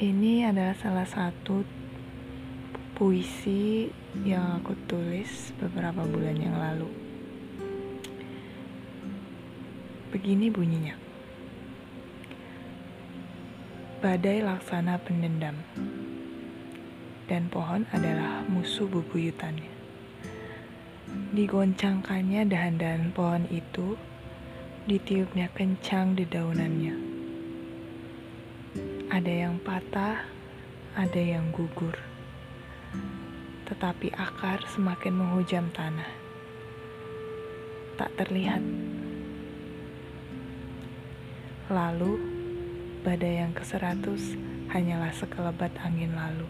Ini adalah salah satu puisi yang aku tulis beberapa bulan yang lalu. Begini bunyinya. Badai laksana pendendam. Dan pohon adalah musuh bubuyutannya. Digoncangkannya dahan-dahan pohon itu, ditiupnya kencang dedaunannya. Ada yang patah, ada yang gugur. Tetapi akar semakin menghujam tanah. Tak terlihat. Lalu, badai yang ke seratus hanyalah sekelebat angin lalu.